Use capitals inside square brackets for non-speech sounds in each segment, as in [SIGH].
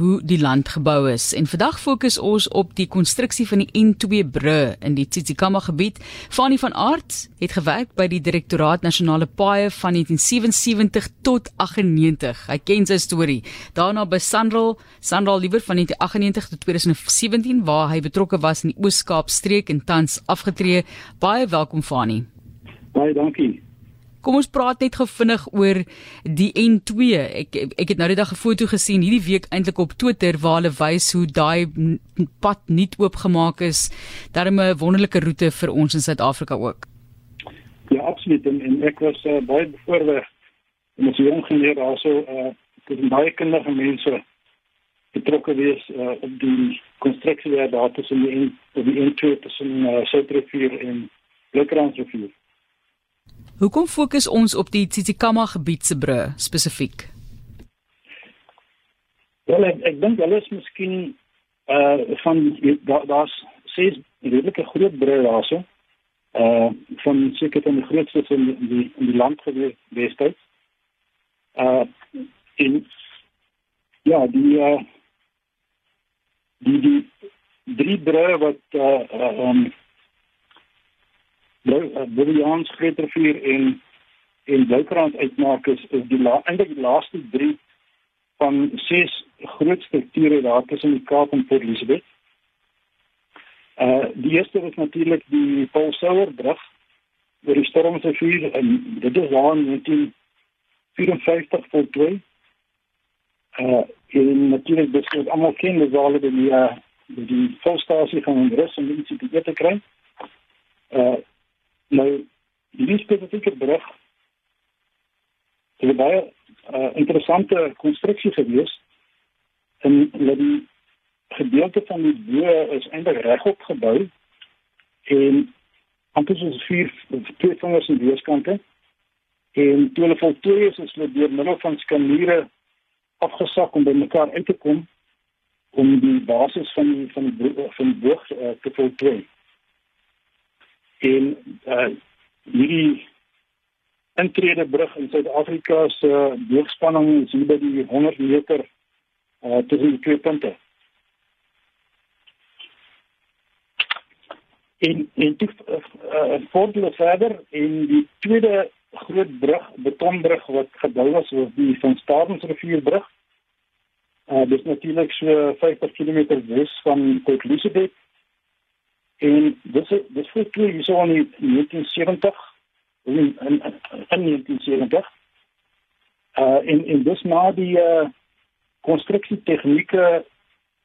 hoe die land gebou is en vandag fokus ons op die konstruksie van die N2 brug in die Tsitsikamma gebied. Fanie van Aart het gewerk by die Direktoraat Nasionale Paaie van 1977 tot 98. Hy ken sy storie. Daarna by Sandral, Sandral liewer van 1998 tot 2017 waar hy betrokke was in die Oos-Kaap streek en tans afgetree. Baie welkom Fanie. Baie dankie. Kom ons praat net gou vinnig oor die N2. Ek ek het nou die dag 'n foto gesien hierdie week eintlik op Twitter waar hulle wys hoe daai pad nuut oopgemaak is. Daarom 'n wonderlike roete vir ons in Suid-Afrika ook. Ja, absoluut en, en ek was uh, baie bevoorreg om as jong geleer also uh met baie kinders en mense betrokke wees uh, op die konstruksie daar tussen die N die N2 tussen uh, Suid-Rivier en Blikkransrivier. Hoekom fokus ons op die Tsitsikamma gebied se brug spesifiek? Wel ek ek dink hulle is miskien uh van daar's da ses redelike groot brûe daarso. Uh van seker van die grootste in die in die land gewees destyds. Uh in ja, die uh die die drie brûe wat uh um Williams Gretrivier en en Bloukrand uitmaak is is die eintlik die laaste 3 van ses groot strukture daar tussen die Kaap en Port Elizabeth. Uh die eerste is natuurlik die Paul Sauer brug oor die Stormrivier en dit is daar in 1954 voltooi. Uh en natuurlik dis wat almal ken, dis al die uh die volstasie van Rus en die CPT te kry. Uh Nou, hierdie spesifieke brug het 'n baie uh, interessante konstruksie gewees en dat die gedeelte van die bo is eintlik regop gebou en amper soos vier twee vingers aan die weerskante en toe hulle voltooi is, is hulle deur middel van skaniere afgesak om by mekaar uit te kom om die basis van van die van die boog uh, te voltooi en uh hierdie intrede brug in Suid-Afrika se uh, boogspanning is hier by die 100 meter uh tussen die twee punte. En en toe uh, voordele verder in die tweede groot brug, betonbrug wat gebou is oor die van Stavensrivierbrug. Uh dis natuurlik so 50 km wes van Port Elizabeth En dis dis vir twee hier so in 1970 in in, in 1970. Uh in in dis na die uh konstruksie tegnieke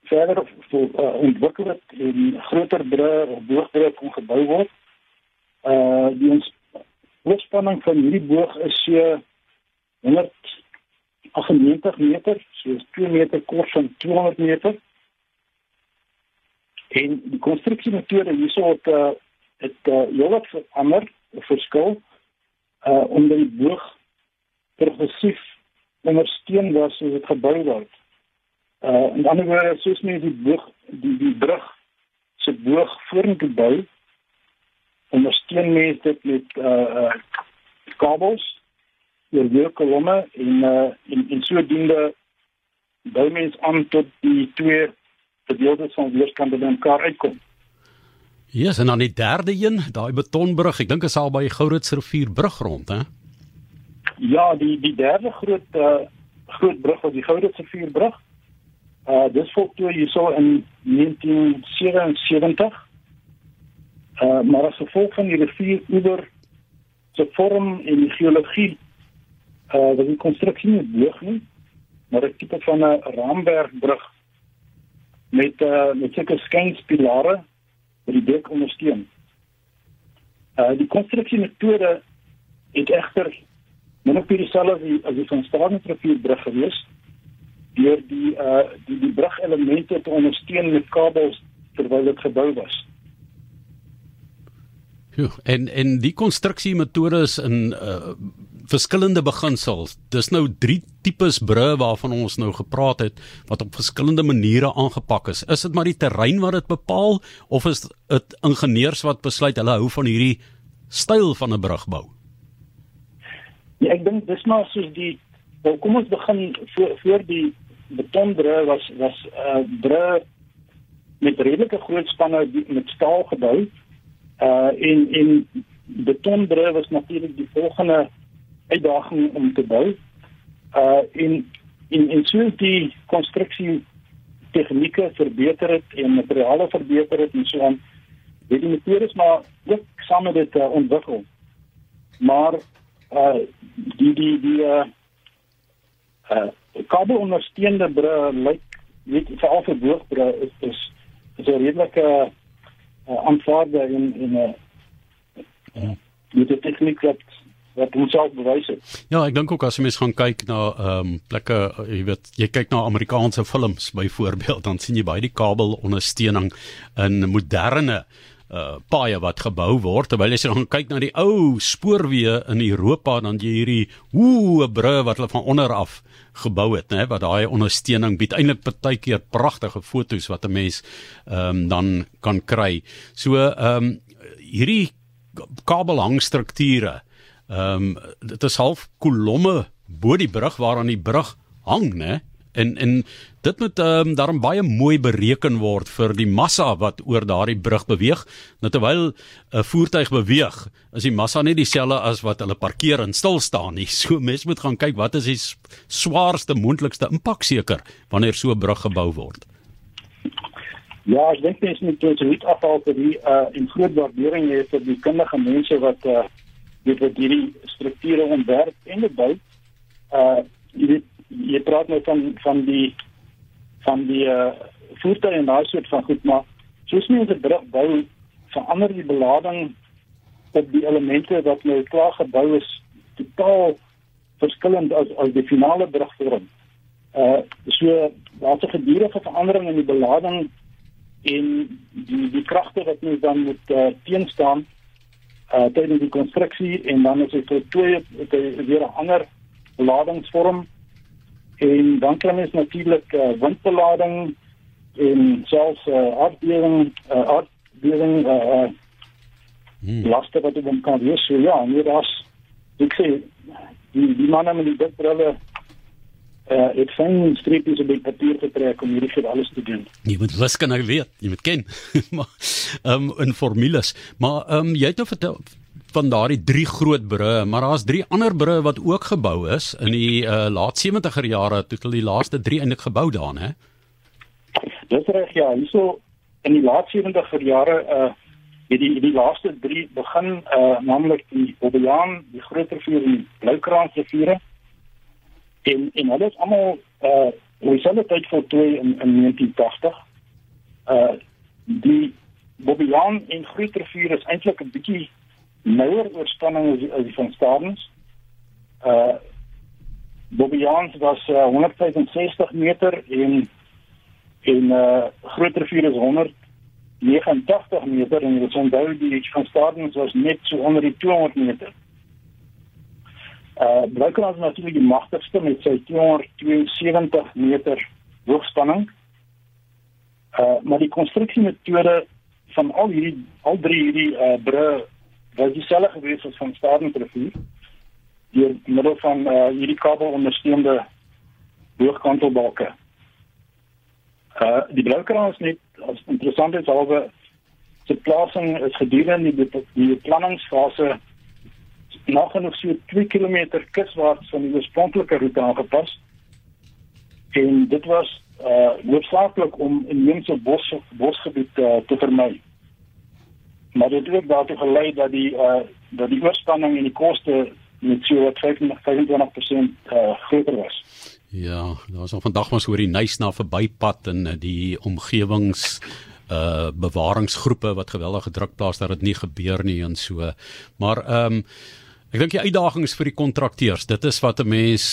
verder voor uh, ontwikkel het en groter brûe of boogbrûe kon gebou word. Uh die ons hoogspanning van hierdie boog is so 198 meter, so 2 meter kort van 200 meter. En die konstruksiemetode hierso het uh, het uh, heelwat verander, verskil uh om die boog progressief ondersteun was soos dit gebou word. Uh en word soos mens die boog die die brug se boog vorentoe bou ondersteun mens dit met uh uh kabels hier weer kolomme en uh en, en sodoende bou mens aan tot die twee gedeeltes van weerskante by mekaar uitkom. Ja, yes, en dan die derde een, daai betonbrug, ek dink is al by Gourits rivier brug rond, hè? Ja, die die derde groot uh groot brug was die Gourits rivier brug. Uh dis voltooi hierso in 1977. Uh maar as gevolg van die rivier oor se vorm en die geologie uh was die konstruksie nie boog nie, maar 'n tipe van 'n raamwerkbrug met uh, met sulke skynspilare wat die dek ondersteun. Uh die konstruksiemetode het egter min of meer dieselfde as die van Staatsrivier gewees deur die uh die die brugelemente te ondersteun met kabels terwyl dit gebou was. Ja, en en die konstruksiemetodes in uh verskillende beginsels. Dis nou drie tipes brûe waarvan ons nou gepraat het wat op verskillende maniere aangepak is. Is dit maar die terrein wat dit bepaal of is dit ingenieurs wat besluit hulle hou van hierdie styl van 'n brug bou? Ja, ek dink dis maar soos die wel, kom ons begin voor voor die betonbrug was was 'n uh, brug met redelike groot spanne met staal gebou. Uh in in betonbrug was natuurlik die volgende uitdaging om te bou. Uh in in in so die konstruksie tegnieke verbeter het en materiale verbeter het en so aan. Dit die metodes maar ook saam met dit uh, ontwikkel. Maar uh die die die uh uh kabelondersteunende brug lyk weet veral vir boogbrug is is is 'n redelike uh, aanvaarde in in 'n uh, uh, met die tegniek wat wat ons self bewys het. Ja, ek dink ook as jy mens gaan kyk na ehm um, plekke, jy weet, jy kyk na Amerikaanse films byvoorbeeld, dan sien jy baie die kabelondersteuning in moderne uh paaie wat gebou word terwyl jy dan kyk na die ou spoorweë in Europa dan jy hierdie hoe 'n brug wat hulle van onder af gebou het nê wat daai ondersteuning bied eintlik partykeer pragtige fotos wat 'n mens ehm um, dan kan kry. So ehm um, hierdie kabelhangstrukture ehm um, dit is half kolomme bo die brug waaraan die brug hang nê en en dit moet ehm um, daarom baie mooi bereken word vir die massa wat oor daardie brug beweeg. Nou terwyl 'n voertuig beweeg, is die massa nie dieselfde as wat hulle parkeer en stil staan nie. [LAUGHS] So mens moet gaan kyk wat is die swaarste moontlikste impak seker wanneer so 'n brug gebou word. Ja, ek dink mens moet dit uit afhaal vir die uh en groot waardering hê vir die kundige mense wat uh weet wat hierdie strukture ontwerp en bou. Uh jy weet jy praat nou van van die van die uh, voertuie en daai soort van goed maar soos mense brug bou verander die belading op die elemente wat nou klaar gebou is totaal verskillend as as die finale brugvorm. Uh so daar's 'n gedurende verandering in die belading en die die kragte wat mens dan moet uh, teenstaan uh tydens die konstruksie en dan is dit twee weer 'n ander beladingsvorm en dan kan mens natuurlik uh, windbelading en selfs uh, aardbewing uh, aardbewing uh, uh, hmm. laste wat dit kan wees so ja dit is ek sê die die manne met die dikbrille uh ek sien streepies op die papier getrek om hierdie vir alles te doen. Jy moet wiskunde weet, jy moet ken. [LAUGHS] maar ehm um, in formules. Maar ehm um, jy het nou vertel van daardie drie groot brûe, maar daar's drie ander brûe wat ook gebou is in die uh, laat 70er jare toe hulle die laaste 3 eintlik gebou daar, hè. Dis reg ja, hierso in die laat 70er jare uh het die die laaste 3 begin uh naamlik die Bobbejaan, die Groot Rivier en Bloukraan riviere. En en hulle is almal uh hoe sou dit voltooi in in 1980. Uh die Bobbejaan en Groot Rivier is eintlik 'n bietjie nouer oorspanning as die, as die van Stadens. Uh Bobbejans was uh, 165 meter en en uh groter vuur is 189 meter en dit onthou die van Stadens was net so onder die 200 meter. Uh Bloukrans is natuurlik die magtigste met sy 272 meter hoogspanning. Uh maar die konstruksiemetode van al hierdie al drie hierdie uh brûe was dieselfde gewees as van Staden Rivier deur middel van uh, hierdie kabel ondersteunende hoogkantelbalke. Uh die bloukraan is net as interessant is albe se plasing is gedurende die die planningsfase nog genoeg so 2 km kuswaarts van die oorspronklike roete aangepas. En dit was uh hoofsaaklik om inheemse bos bosgebied uh, te vermy maar dit het ook daartoe gelei dat die uh dat die oorspanning en die koste met so 25% uh groter was. Ja, daar was al vandag so oor die Nysna verbypad en uh, die omgewings uh bewaringsgroepe wat geweldige druk plaas dat dit nie gebeur nie en so. Maar ehm um, ek dink die uitdagings vir die kontrakteurs, dit is wat 'n mens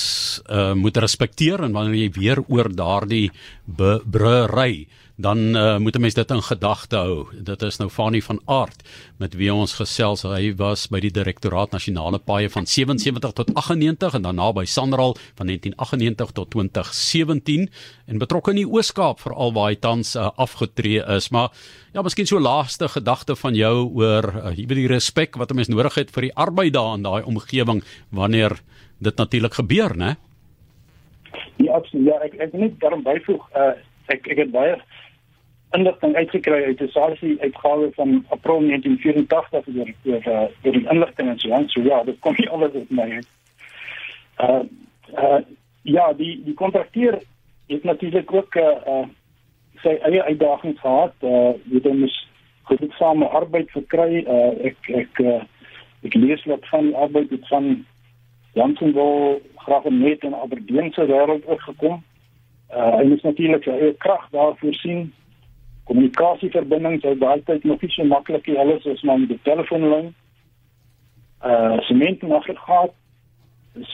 uh moet respekteer en wanneer jy weer oor daardie breëry dan uh, moet 'n mens dit in gedagte hou. Dit is nou Fanie van Aart met wie ons gesels. Hy was by die Direktoraat Nasionale Paaie van 77 tot 98 en daarna by Sanral van 1998 tot 2017 en betrokke in die Oos-Kaap veral waar hy tans uh, afgetree is. Maar ja, miskien so laaste gedagte van jou oor uh, jy weet die respek wat 'n mens nodig het vir die arbeid daar in daai omgewing wanneer dit natuurlik gebeur, né? Ja, absoluut. Ja, ek ek net daarom byvoeg uh ek ek het baie inligting uitgekry uit 'n SARS uitgawe van April 1984 oor oor uh, oor die inligting en so aan. So ja, dit kom nie alles uit my uit. Uh uh ja, die die kontrakteur het natuurlik ook uh, uh sy eie uitdagings gehad. Uh weet hom is gedoegsame arbeid verkry. Uh ek ek uh, ek lees wat van arbeid het van Janssenwil graag net in Aberdeen se wêreld opgekom. Uh hy moet natuurlik sy eie krag daarvoor sien. Kommunikasieverbindings is daai tyd nog nie so maklik nie. Alles is maar met die telefoonlyn. Uh sement en aggregaat is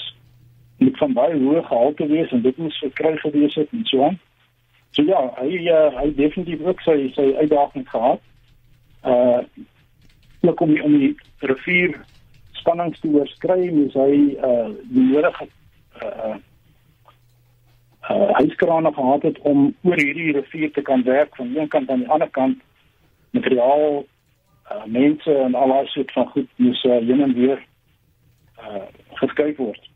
moet van baie hoë gehalte wees en dit moet verkry gewees het en so aan. So ja, hy uh, hy definitief ook sy sy uitdagings gehad. Uh ook om die, om die rivier spannings te oorskry, moes hy uh die nodige uh uh hyskrane gehad het om oor hierdie rivier te kan werk van een kant aan die ander kant materiaal uh mense en al daai soort van goed moes uh, heen en weer uh geskuif word.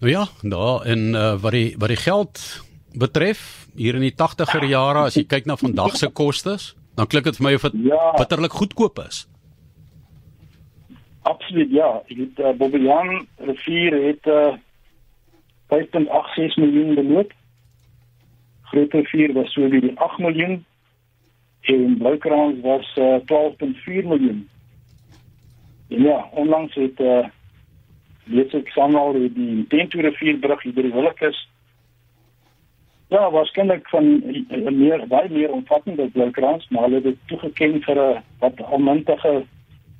Nou ja, daar en uh, wat die wat die geld betref hier in die 80er jare as jy kyk na vandag se kostes, dan klink dit vir my of dit ja. bitterlik goedkoop is. Absoluut ja, het uh, Bobbejaan rivier het uh, 5.86 miljoen beloop. Groot rivier was so wie 8 miljoen en Bloukraan was uh, 12.4 miljoen. En ja, onlangs het uh, weet ek samal die Tentu rivierbrug hier by die Willekes Ja, waarskynlik van 'n meer baie meer omvattende bloukrans, maar hulle het dit toegeken vir 'n wat almintige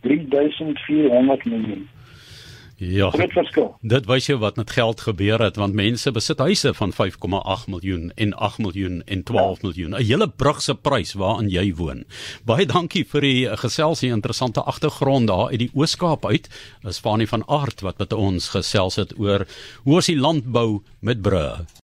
3400 miljoen. Ja. Dit wys jou wat met geld gebeur het want mense besit huise van 5,8 miljoen en 8 miljoen en 12 ja. miljoen. 'n Hele brug se prys waarin jy woon. Baie dankie vir die geselsie interessante agtergrond daar uit die Oos-Kaap uit. Is Fanie van Aart wat met ons gesels het oor hoe ons die landbou met brûe